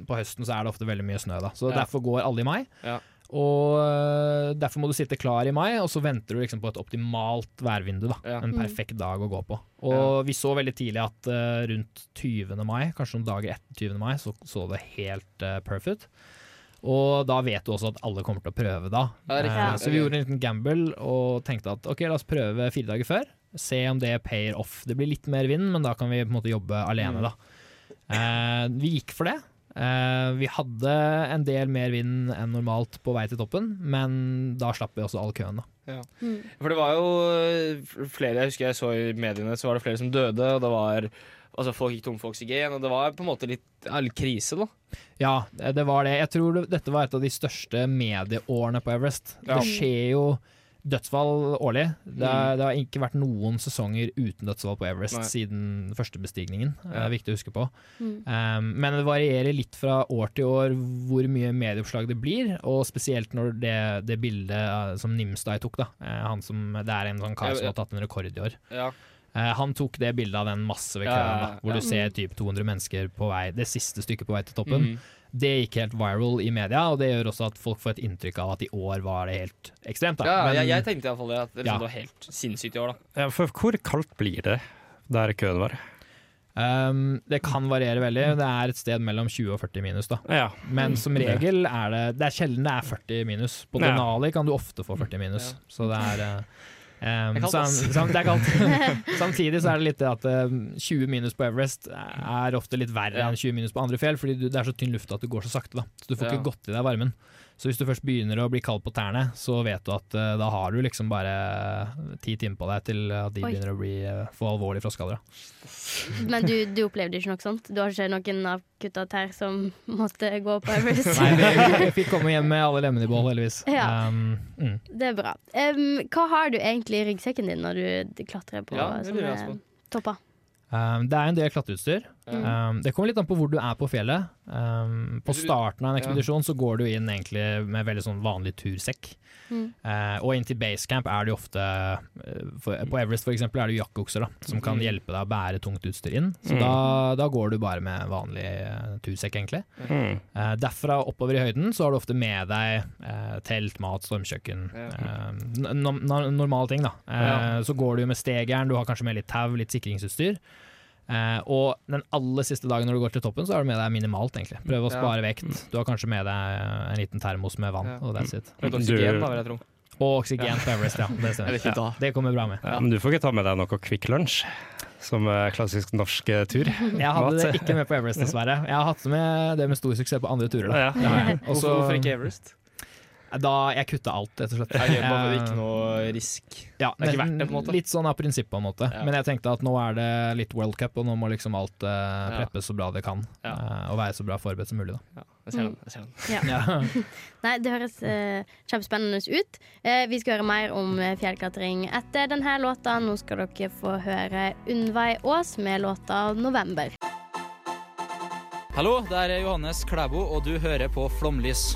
på høsten så er det ofte veldig mye snø, da. Så Ja. derfor går alle i mai. Ja. Og øh, derfor må du sitte klar i mai, og så venter du liksom på et optimalt værvindu. da Ja. En Mm. perfekt dag å gå på. Og vi så veldig tidlig at uh, rundt 20. mai, kanskje noen dager etter 20. mai, så så det helt uh, perfect. Og da vet du også at alle kommer til å prøve da. Ja. Eh, så vi gjorde en liten gamble og tenkte at ok, la oss prøve fire dager før. Se om det payer off. Det blir litt mer vind, men da kan vi på en måte jobbe alene, Mm. da. Eh, vi gikk for det. Eh, vi hadde en del mer vind enn normalt på vei til toppen, men da slapp vi også all køen. da. Mm. For det var jo øh, flere Jeg husker jeg så i mediene, så var det flere som døde, og det var Altså Folk gikk tom for oksygen, og det var på en måte litt, All litt krise, da. Ja, det det var det. Jeg tror det, dette var et av de største medieårene på Everest. Ja. Det skjer jo dødsfall årlig. Det, er, Mm. det har ikke vært noen sesonger uten dødsfall på Everest Nei. siden den første bestigningen. Det er viktig å huske på. Mm. Um, men det varierer litt fra år til år hvor mye medieoppslag det blir, og spesielt når det, det bildet uh, som Nimstad tok, da. eh, han som, det er en sånn kar som har tatt en rekord i år. Ja. Eh, han tok det bildet av den massive køen, Ja, ja, ja, da, hvor ja. du ser typ 200 mennesker på vei, det siste stykket på vei til toppen. Mhm. Det gikk helt viral i media, og det gjør også at folk får et inntrykk av at i år var det helt ekstremt. Da. ja, Men- jeg, jeg tenkte iallfall det. At det, liksom, Ja. det var helt sinnssykt i år, da. Ja, for hvor kaldt blir det der køen var? Um, det kan variere veldig. Det er et sted mellom 20 og 40 minus. da Ja. Men som regel er det Det er sjelden det er 40 minus. På Ja. Denali kan du ofte få 40 minus. Ja. Så det er uh, um, Det er kaldt, sam, sam, det er kaldt. Samtidig så er det litt det at uh, 20 minus på Everest er ofte litt verre enn 20 minus på andre fjell, fordi du, det er så tynn luft at du går så sakte. da Så du får Ja. ikke gått i deg varmen. Så hvis du først begynner å bli kald på tærne, så vet du at uh, da har du liksom bare ti timer på deg til at de Oi. begynner å bli, uh, få alvorlige frostskader. Men du, du opplevde ikke noe sånt? Du har ikke noen av tær som måtte gå på Everest? Nei, vi, vi fikk komme hjem med alle lemmene i bål, heldigvis. Ja. Um, mm. Det er bra. Um, hva har du egentlig i ryggsekken din når du klatrer på Ja, sånne topper? Um, det er en del klatreutstyr. Ja. Um, det kommer litt an på hvor du er på fjellet. Um, på starten av en Ja. ekspedisjon så går du inn egentlig med veldig sånn vanlig tursekk. Mm. Uh, og inn til basecamp er det jo ofte uh, for, På Everest for eksempel er det jo jakkeokser som kan Mm. hjelpe deg å bære tungt utstyr inn. Så Mm. da, da går du bare med vanlig uh, tursekk, egentlig. Mm. Uh, derfra oppover i høyden så har du ofte med deg uh, telt, mat, stormkjøkken. Uh, no, no, normale ting, da. Uh, Ja. Så går du med stegeren, du har kanskje med litt tau, litt sikringsutstyr. Eh, og den aller siste dagen når du går til toppen, så har du med deg minimalt, egentlig. Prøv å Ja. spare vekt. Du har kanskje med deg en liten termos med vann, Ja. og that's it. Litt oksygen, da, vil jeg tro. Og oksygen på Everest, ja. Det. Ja, det kommer bra med. Ja, men du får ikke ta med deg noe Quick Lunch? som klassisk norsk eh, tur. Jeg hadde det ikke med på Everest, dessverre. Jeg har hatt med det med stor suksess på andre turer. Hvorfor ikke Everest? Da jeg kutta alt, rett og slett. Bare, Eh, ikke noe risk. Ja, Det er ikke verdt det, på en måte. Litt sånn av prinsipp, på en måte. Ja. Men jeg tenkte at nå er det litt World Cup, og nå må liksom alt uh, Ja. preppes så bra det kan. Ja. Uh, og være så bra forberedt som mulig, da. Ja, jeg ser den. Jeg ser den. Ja. Ja. Nei, det høres uh, kjempespennende ut. Uh, vi skal høre mer om fjellklatring etter denne låta. Nå skal dere få høre Unnveig Aas med låta 'November'. Hallo, det er Johannes Klæbo, og du hører på Flomlys.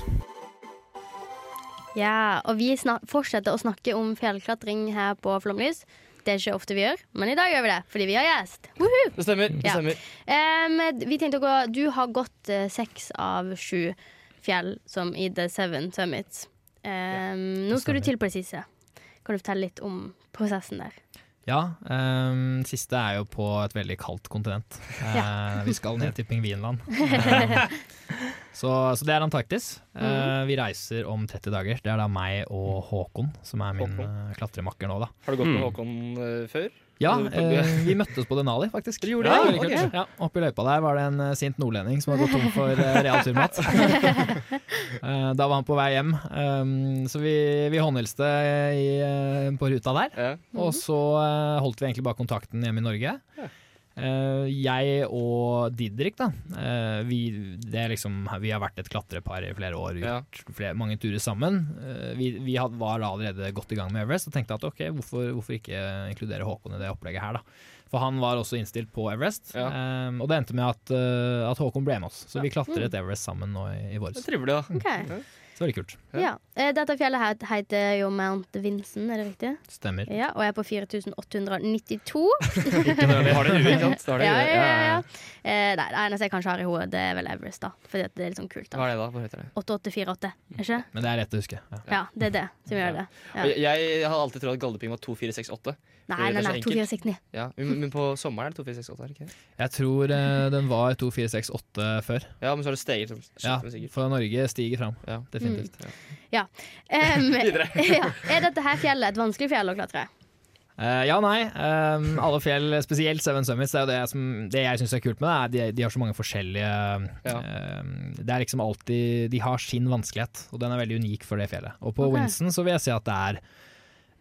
Ja, og vi fortsetter å snakke om fjellklatring her på Flomlys. Det er ikke ofte vi gjør, men i dag gjør vi det fordi vi har gjest. Woohoo! Det stemmer. det Ja. stemmer Um, vi tenkte å gå Du har gått eh, seks av sju fjell som i The Seven Summits. Em, nå skal du til på det siste. Kan du fortelle litt om prosessen der? Ja, Um, siste er jo på et veldig kaldt kontinent. Uh, vi skal ned til pingvinland. Eh, Så, så det er Antarktis. Uh, vi reiser om 30 dager. Det er da meg og Håkon som er min uh, klatremakker nå, da. Har du gått med Mm. Håkon før? Ja, eh, vi møttes på Denali, faktisk. Dere gjorde ja, det? veldig Ok. kult. Ja, Oppi løypa der var det en eh, sint nordlending som hadde gått tom for uh, realturmat. Eh, da var han på vei hjem, um, så vi, vi håndhilste eh, på ruta der. Ja. Og så eh, holdt vi egentlig bare kontakten hjemme i Norge. Eh, jeg og Didrik, da. eh, vi, det er liksom, vi har vært et klatrepar i flere år, Ja. flere, mange turer sammen. Eh, vi vi had, var allerede godt i gang med Everest og tenkte at ok, hvorfor, hvorfor ikke inkludere Håkon i det opplegget her, da. For han var også innstilt på Everest, Ja. um, og det endte med at, at Håkon ble med oss. Så vi klatret Everest sammen nå i, i Det våres. er trivelig, da. Ok. Så veldig kult. Ja. Eh, Dette fjellet her heter jo Mount Vinson, er det riktig? Stemmer. Ja, og jeg er på 4892. Ikke når vi har det i huet, sant? Ja, ja, ja, ja. Eh, nei, det eneste jeg kanskje har i hodet, det er vel Everest, da. Fordi at det er litt sånn kult. da Hva er det da? Hva heter det? 8848, er ikke? Men det er lett å huske. Ja. Ja, det er det som gjør det. Ja. Jeg, jeg har alltid trodd at Galdhøpiggen var 2468. Nei, nei, nei, enkelt. 2469. Ja, men, på sommeren er det 2468, er det ikke? Jeg tror eh, den var 2468 før. Ja, men så har det steget som Ja, for Norge stiger fram. Ja. Definitivt. Ja. Um, ja. Er dette her fjellet et vanskelig fjell å klatre? Uh, ja, nei. Um, alle fjell, spesielt Seven Summits, det er jo det, som, det jeg syns er kult med det. er De, de har så mange forskjellige Ja. ehm, Det er liksom alltid De har sin vanskelighet, og den er veldig unik for det fjellet. Og på okay. Winston så vil jeg si at det er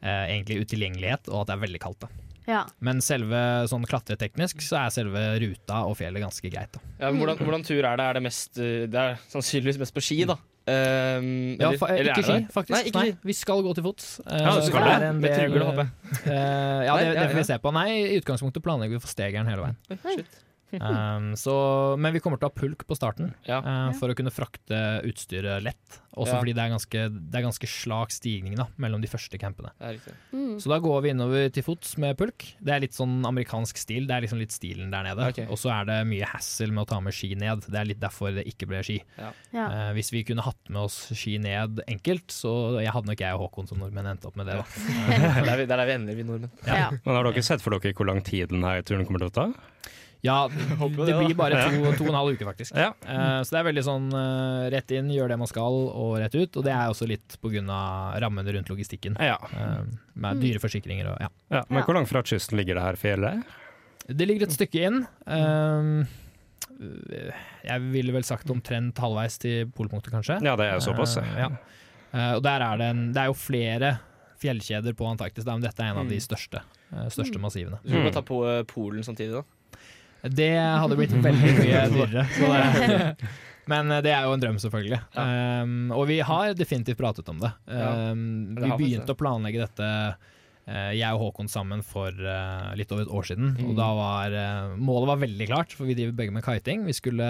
egentlig utilgjengelighet, og at det er veldig kaldt. da Ja. Men selve sånn klatreteknisk så er selve ruta og fjellet ganske greit. da Ja, men hvordan, hvordan tur er det? Er det mest uh, Det er sannsynligvis mest på ski, da. Um, Ja, eller- fa eller ikke ski, faktisk. Nei, ikke Nei, vi skal gå til fots. Eh, Ja, så skal det det? er en Med del- trygler, håper jeg. Eh, ja, det, det får vi se på. Nei, i utgangspunktet planlegger vi for Stegeren hele veien. Shit. Um, så, men vi kommer til å ha pulk på starten Ja. uh, for å kunne frakte utstyret lett. Også Ja. fordi det er ganske, det er ganske slak stigning da, mellom de første campene. Det. Mm. Så da går vi innover til fots med pulk. Det er litt sånn amerikansk stil. Det er liksom litt stilen der nede. Okay. Og så er det mye hassle med å ta med ski ned. Det er litt derfor det ikke ble ski. Ja. Ja. Eh, hvis vi kunne hatt med oss ski ned enkelt, så jeg hadde nok jeg og Håkon som nordmenn endt opp med det. Da. Der er der er vi ender, vi nordmenn. Ja. Men har dere sett for dere hvor lang tid denne turen kommer til å ta? Ja, det det, blir bare to, to og en halv uke, faktisk. Ja. Uh, så det er veldig sånn uh, rett inn, gjør det man skal, og rett ut. Og det er også litt pga. rammene rundt logistikken. Ja. uh, med dyre forsikringer og ja. ja. Men hvor langt fra kysten ligger det her fjellet? Det ligger et stykke inn. Jeg ville vel sagt omtrent halvveis til polpunktet, kanskje. Ja, det er jo såpass. Ja. Eh, og der er det en Det er jo flere fjellkjeder på Antarktis, men dette er en av de Mm. største, største massivene. Så vi må Mm. ta på Polen samtidig, da. Det hadde blitt veldig mye dyrere. Men eh, det er jo en drøm, selvfølgelig. Um, og vi har definitivt pratet om det. Ja, Um, vi begynte å planlegge dette, eh, jeg og Håkon sammen, for eh, litt over et år siden. Mm. Og da var målet var veldig klart, for vi driver begge med kiting. Vi skulle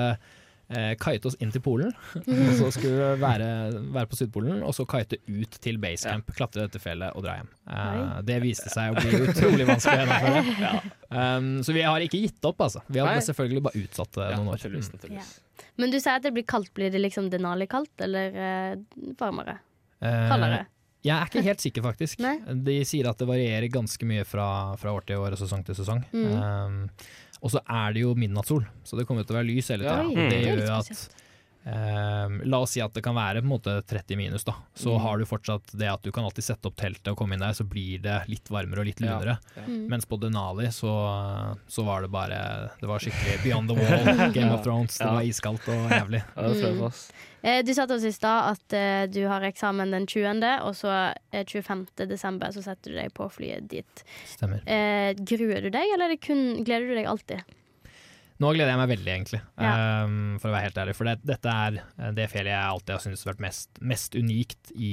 eh, kite oss inn til Polen, og så skulle vi være, være på Sydpolen, og så kite ut til basecamp, klatre dette fjellet og dra hjem. Eh, det viste seg å bli utrolig vanskelig å gjennomføre. Um, så vi har ikke gitt opp, altså. Vi har Nei. selvfølgelig bare utsatt det Ja, noen år. naturligvis, naturligvis. Men du sier at det blir kaldt. Blir det liksom Denali kaldt, eller eh, varmere? Eh, Kaldere? Jeg er ikke helt sikker, faktisk. Nei. De sier at det varierer ganske mye fra, fra år til år og sesong til sesong. Mm. Um, og så er det jo midnattssol, så det kommer til å være lys hele tida. Ja, det det gjør jo at um, La oss si at det kan være på en måte 30 minus, da. Så Mm. har du fortsatt det at du kan alltid sette opp teltet og komme inn der, så blir det litt varmere og litt Ja. lunere. Mm. Mens på Denali så, så var det bare Det var skikkelig beyond the wall, Game of Thrones. Det Ja. var iskaldt og jævlig. Ja, det tror jeg Mm. på. Eh, du sa til oss i stad at eh, du har eksamen den 20., og så eh, 25. desember så setter du deg på flyet dit. Stemmer. Eh, gruer du deg, eller er det kun, gleder du deg alltid? Nå gleder jeg meg veldig, egentlig, Ja. um, for å være helt ærlig. For det, dette er eh, det fjellet jeg alltid har syntes har vært mest, mest unikt i,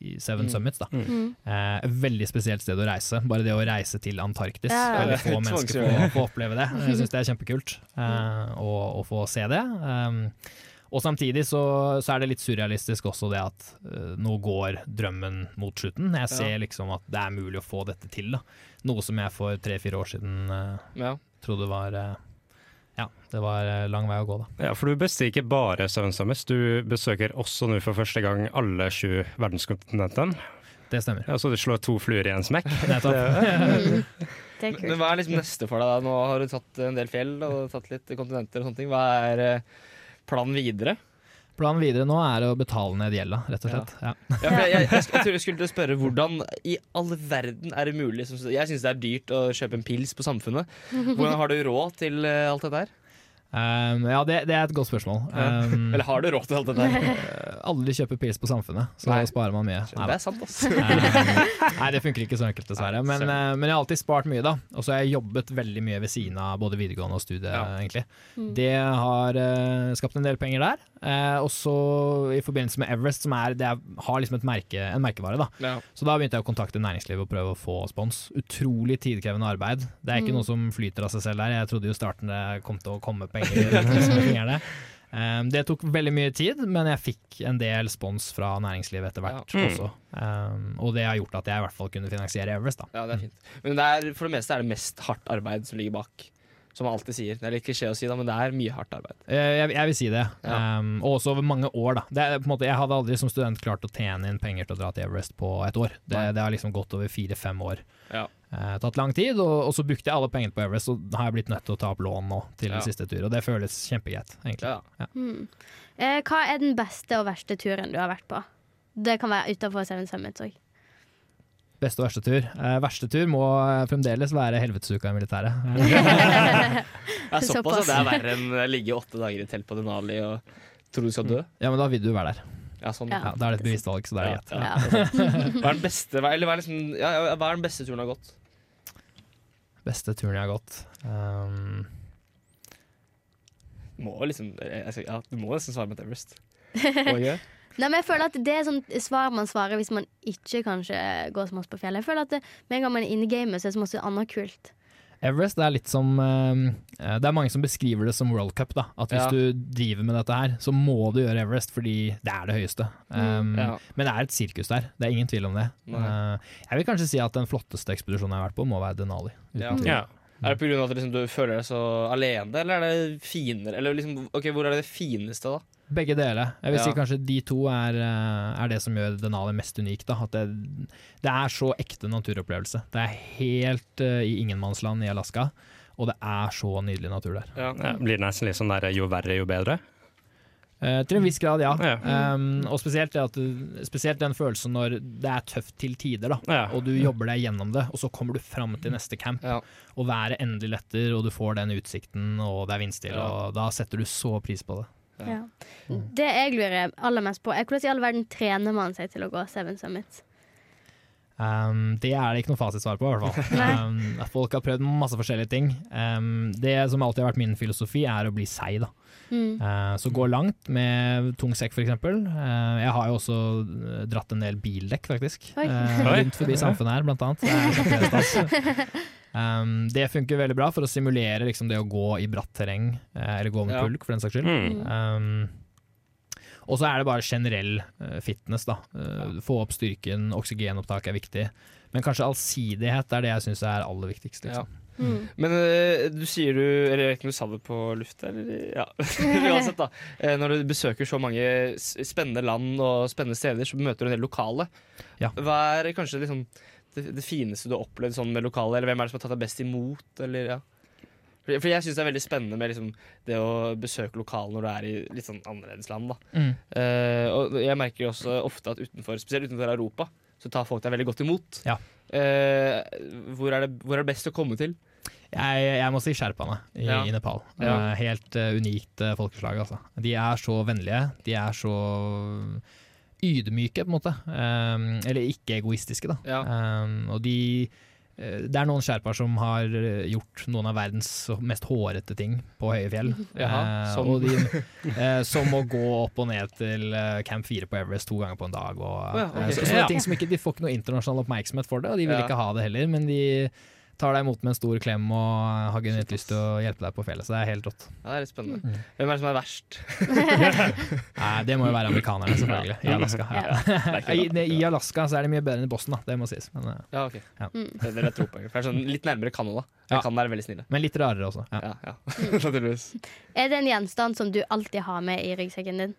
i Seven Mm. Summits. Da. Mm. Uh, veldig spesielt sted å reise. Bare det å reise til Antarktis. Ja, ja. Veldig få mennesker får, å får oppleve det. Jeg syns det er kjempekult uh, å, å få se det. Um, og samtidig så, så er det litt surrealistisk også det at uh, nå går drømmen mot slutten. Jeg ser liksom at det er mulig å få dette til. Da. Noe som jeg for tre-fire år siden uh, Ja. trodde var eh, Ja, det var eh, lang vei å gå, da. Ja, for du bestiger ikke bare Seven Summers, du besøker også nå for første gang alle sju verdenskontinentene. Det stemmer. Ja, så du slår to fluer i en smekk. Nettopp. Mm. Det er kult. Men hva er liksom neste for deg? da? Nå har du tatt en del fjell og tatt litt kontinenter og sånne ting. Hva er eh, planen videre? Planen videre nå er å betale ned gjelda, rett og slett. Ja. Ja, Ja, jeg, jeg, jeg, jeg tror jeg skulle spørre Hvordan i all verden er det mulig som, Jeg syns det er dyrt å kjøpe en pils på Samfunnet. Hvordan har du råd til eh, alt dette her? Um, ja, det, det er et godt spørsmål. Um, Eller har du råd til alt dette her? Aldri alle kjøper pils på Samfunnet, så Nei. da sparer man mye. Det er sant, ass. Nei, det funker ikke så enkelt, dessverre. Men, Nei, eh, men jeg har alltid spart mye, da. Og så har jeg jobbet veldig mye ved siden av både videregående og studie, egentlig. Mm. Det har uh, skapt en del penger der. Uh, og så i forbindelse med Everest, som er, det er, har liksom et merke, en merkevare, da. Ja. Så da begynte jeg å kontakte næringslivet og prøve å få spons. Utrolig tidkrevende arbeid. Det er ikke Mm. noe som flyter av seg selv der. Jeg trodde jo starten det kom til å komme penger med. Um, det tok veldig mye tid, men jeg fikk en del spons fra næringslivet etter hvert Ja. Mm. også. Um, og det har gjort at jeg i hvert fall kunne finansiere Everest. Da. Ja, det er fint. Men det er, for det meste er det mest hardt arbeid som ligger bak. Som man alltid sier. Det er litt klisjé å si, da, men det er mye hardt arbeid. Eh, Jeg, jeg vil si det. Ja. Um, også over mange år. Da. Det er, på en måte, jeg hadde aldri som student klart å tjene inn penger til å dra til Everest på et år. Det, det har liksom gått over fire-fem år. Ja. Uh, tatt lang tid, og, og så brukte jeg alle pengene på Everest, og har jeg blitt nødt til å ta opp lån nå til Ja. siste tur. Og det føles kjempegreit, egentlig. Ja. Ja. Mm. Uh, hva er den beste og verste turen du har vært på? Det kan være utenfor Seven Summits òg. Beste og verste tur. Eh, verste tur må eh, fremdeles være helvetesuka i militæret. Ja, såpass, Såpass. at det er verre enn å ligge åtte dager i telt på Denali og tro du skal dø. ja, men da vil du være der. Ja, sånn. Ja. Da er det et bevisst valg, så det er det greit. Ja, Ja. det er sant. Hva er den beste hva, er, liksom, hva er den beste turen du har gått? Beste turen jeg har gått. Um, Må liksom, jeg, skal- ja, du må nesten svare med Everest. Må? Nei, men jeg føler at Det er sånn svar man svarer hvis man ikke kanskje går så masse på fjellet. Jeg føler at det, Med en gang man er inne i gamet, så er det så masse annet kult. Everest det er litt som um, eh, Det er mange som beskriver det som World Cup. da At hvis Ja. du driver med dette her, så må du gjøre Everest fordi det er det høyeste. Um, Ja. Men det er et sirkus der, det er ingen tvil om det. Uh, jeg vil kanskje si at den flotteste ekspedisjonen jeg har vært på, må være Denali. uten Ja. Ja. Er det pga. at liksom, du føler deg så alene, eller er det finere? Eller liksom, ok, Hvor er det fineste, da? Begge deler. Jeg vil Ja. si kanskje de to er, uh, er det som gjør Denali mest unik. Da. At det, det er så ekte naturopplevelse. Det er helt uh, i ingenmannsland i Alaska, og det er så nydelig natur der. Ja. Ja, blir det nesten litt sånn der jo verre, jo bedre? Eh, til en viss grad, ja. Ja. Um, og spesielt, det at, du- spesielt den følelsen når det er tøft til tider, da. Ja. Og du jobber deg gjennom det, og så kommer du fram til neste camp, Ja. og været endelig letter, og du får den utsikten, og det er vindstille, Ja. og da setter du så pris på det. Ja. Det jeg lurer aller mest på, er hvordan i all verden trener man seg til å gå Seven Summits? Um, det er det ikke noe fasitsvar på, i hvert fall. um, folk har prøvd masse forskjellige ting. Um, det som alltid har vært min filosofi, er å bli seig, da. Mm. Uh, så gå langt med tung sekk, f.eks. Uh, jeg har jo også uh, dratt en del bildekk, faktisk. Oi. Rundt forbi samfunnet her, blant annet. Det. Um, det funker veldig bra for å simulere liksom, det å gå i bratt terreng, eller gå med Ja. pulk, for den saks skyld. Mm. Um, og så er det bare generell fitness. da Få opp styrken, oksygenopptak er viktig. Men kanskje allsidighet er det jeg syns er aller viktigst. Ja. Mm. Men eh, du sier du Eller jeg vet ikke om du sa det på lufta, eller Ja. Uansett, da. Eh, når du besøker så mange spennende land og spennende steder, så møter du en del lokale. Ja. Hva er kanskje liksom det, det fineste du har opplevd sånn med lokale, eller hvem er det som har tatt deg best imot, eller ja? For for jeg syns det er veldig spennende med liksom det å besøke lokale når du er i litt sånn annerledes land. da Mm. Uh, og jeg merker jo også ofte at utenfor, spesielt utenfor Europa, så tar folk deg veldig godt imot. Ja. Uh, hvor, er det, hvor er det best å komme til? Jeg, jeg må si sherpaene i, Ja. i Nepal. Ja. Eh, helt uh, unikt uh, folkeslag, altså. De er så vennlige. De er så ydmyke, på en måte. Um, eller ikke egoistiske, da. Ja. Um, og de uh, det er noen sherpaer som har gjort noen av verdens mest hårete ting på høye fjell. Jaha, som- de, som å gå opp og ned til Camp 4 på Everest to ganger på en dag. Og, oh, ja, ok. eh, så, så ting som ikke, De får ikke noe internasjonal oppmerksomhet for det, og de vil ikke ha det heller. Men de tar deg imot med en stor klem og har genuint lyst til å hjelpe deg på fjellet. Så det er helt rått. Ja, det er litt spennende. Mm. Hvem er det som er verst? Nei, det må jo være amerikanerne, selvfølgelig. I Alaska. Ja. Er I. I Alaska så er det mye bedre enn i Boston, da. Det må sies. Men, eh, Ja, ok. Ja. Mm. Det det er to poeng. For det er sånn litt nærmere Canada. Ja. Kan er veldig snille. men litt rarere også. Ja. Ja, ja. Naturligvis. Er det en gjenstand som du alltid har med i ryggsekken din?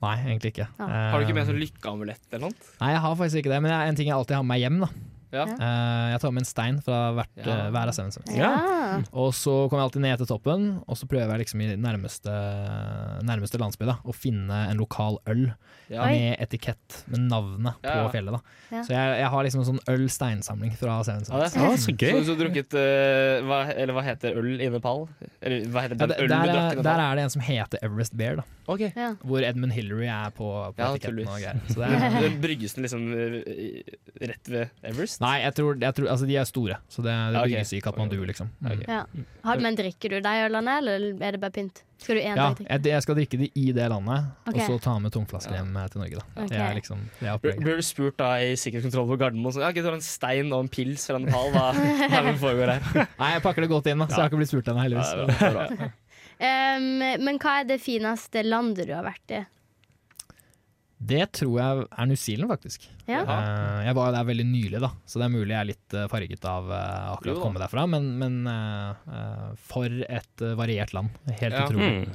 Nei, egentlig ikke. Ja. Har du ikke med en sånn lykkeamulett eller noe? Nei, jeg har faktisk ikke det, men det er en ting jeg alltid har med meg hjem. da Ja. Uh, jeg tar med en stein fra hvert, Ja. uh, hver av Seven Summits. Ja. Og så kommer jeg alltid ned til toppen, og så prøver jeg liksom i nærmeste, nærmeste landsby da, å finne en lokal øl Ja. med etikett med navnet Ja, ja. på fjellet. da. Ja. Så jeg, jeg har liksom en sånn øl-steinsamling fra Seven Ja, det er så gøy. Så, så drukket uh, hva, Eller hva heter øl i Nepal? Eller hva heter Ja, den der, ølen du drakk er, der er det en som heter Everest Bear, da, Okay. Ja. hvor Edmund Hillary er på, på Ja, etiketten. og greier. Så det er, Den Brygges den liksom rett ved Everest? Nei, jeg tror, jeg tror altså, de er store, så det, det okay. bygges i Katmandu, liksom. Mm. Ja. Men drikker du deg ølene, eller er det bare pynt? Skal du én Ja, dag drikke? jeg, jeg skal drikke de i det landet, okay. og så ta med tomflasker hjem eh, til Norge. da. Det er liksom det er Blir du spurt da i sikkerhetskontroll på Gardermoen sånn, ja, ikke du har en stein og en pils fra Nepal? Hva, er det som foregår her? Nei, jeg pakker det godt inn, da, så jeg har ikke blitt spurt ennå, Ja, heldigvis. det er bra. Um, men hva er det fineste landet du har vært i? Det tror jeg er New Zealand, faktisk. Ja. Uh, jeg var jo der veldig nylig, da, så det er mulig jeg er litt eh, farget av uh, akkurat å komme derfra. Men, men uh, for et variert land. Helt Ja. utrolig.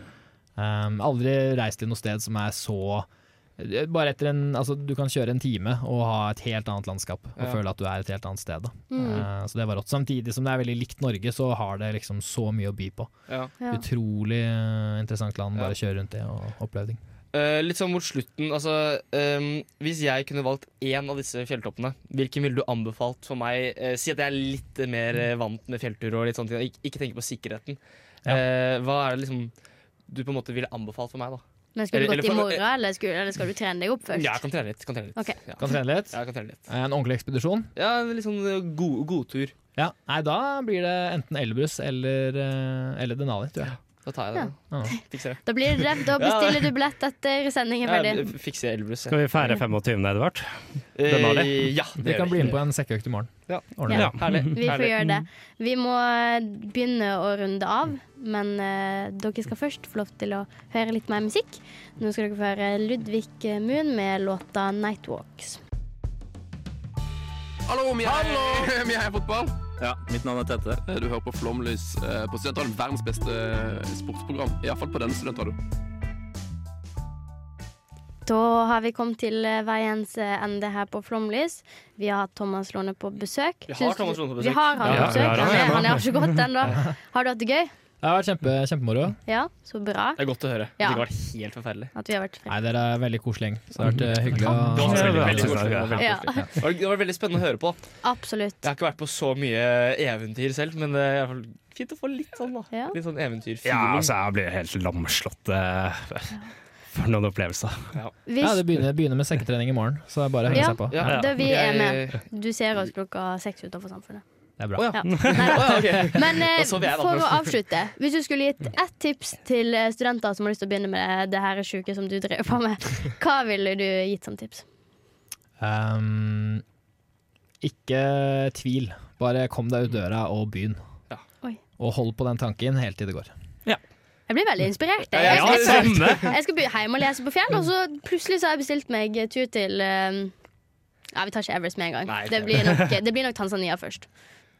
Um, aldri reist til noe sted som er så bare etter en, altså Du kan kjøre en time og ha et helt annet landskap og Ja. føle at du er et helt annet sted. Da. Mm. Uh, så det var rått. Samtidig som det er veldig likt Norge, så har det liksom så mye å by på. Ja. Utrolig interessant land. Ja. Bare kjøre rundt det og oppleve ting. Eh, litt sånn mot slutten, altså um, Hvis jeg kunne valgt én av disse fjelltoppene, hvilken ville du anbefalt for meg? Uh, si at jeg er litt mer eh, vant med fjellturer og litt sånne ting, Ik ikke, tenke tenker på sikkerheten. Ja. Eh, hva er det liksom du på en måte ville anbefalt for meg, da? Men Skulle du gått i morgen, eller, skal, eller skal du trene deg opp først? Ja, jeg kan trene litt. Kan trene litt. Okay. Ja. Kan trene litt. Ja, jeg kan trene litt. En ordentlig ekspedisjon. Ja, litt sånn eh, god, tur Ja, nei, da blir det enten Elbrus eller, eller Denali, tror jeg. Da tar jeg den. Ja. det. Da, blir det, da bestiller du billett etter sending er ferdig. jeg fikser Elbrus. Skal vi feire 25. Edvard? Eh, det. ja, Vi kan bli med på en sekkeøkt i morgen. Ja. Ja. Herlig. Vi får gjøre det. Vi må eh, begynne å runde av, men uh, dere skal først få lov til å høre litt mer musikk. Nå skal dere få høre Ludvig Moon med låta 'Nightwalks'. Hallo, vi er, vi er fotball. Ja, mitt navn er Tette. Du hører på Flomlys eh, på Studentradioen. Verdens beste eh, sportsprogram. Iallfall på denne studentradioen. Da har vi kommet til eh, veiens eh, ende her på Flomlys. Vi har hatt Thomas Låne på besøk. Vi har Thomas Låne på besøk. Vi har han på Ja, besøk. Ja, har ja, Han er, han er ikke gått ennå. Har du hatt det gøy? Det har vært kjempe, kjempemoro. Ja, så bra. Det er godt å høre. Ja. Det har vært helt forferdelig. At vi har vært Nei, dere er veldig koselig gjeng. Så det har vært eh, hyggelig å Det var veldig, veldig Ja, koselig. Det var veldig Ja. Det var- veldig spennende å høre på. Absolutt. Jeg har ikke vært på så mye eventyr selv, men det er i hvert fall fint å få litt sånn da Ja. Litt sånn Ja, altså, jeg blir helt lamslått. eh, For noen opplevelser. Ja, det begynner, begynner med sekketrening i morgen, så det er bare å henge Ja. seg på. Ja. det vi er med. Du ser oss klokka seks utenfor Samfunnet. Det er bra. Oh, ja. Ja. Men eh, for å avslutte, hvis du skulle gitt ett tips til eh, studenter som har lyst til å begynne med det her sjuke som du driver på med, hva ville du gitt som tips? Um, ikke tvil. Bare kom deg ut døra og begynn. Ja. Og hold på den tanken helt til det går. Jeg blir veldig inspirert. Ja, Jeg, ja, jeg, skal, jeg skal hjemme og lese på fjell, og så plutselig så har jeg bestilt meg tur til um, Ja, vi tar ikke Everest med en gang. Nei, det, blir nok, det blir nok Tanzania først.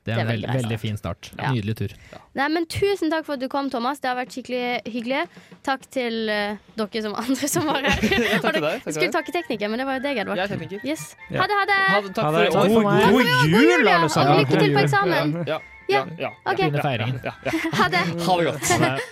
Det er Det er en veldig veldig, fin start. Ja. Nydelig tur. Nei, men Tusen takk for at du kom, Thomas. Det har vært skikkelig hyggelig. Takk til uh, dere som andre som var her. Takk til deg, takk skulle takke teknikeren, men det var jo deg, Edvard. Jeg er tekniker. Yes. Ja. Ha det, ha det! Ha det, takk Ha for det. Takk år. for. God jul, alle sammen. Og lykke til på eksamen. Ja, Ja. ja, ja. Ok. Fine feiringer. ja, ja. Ha det. Ha det godt.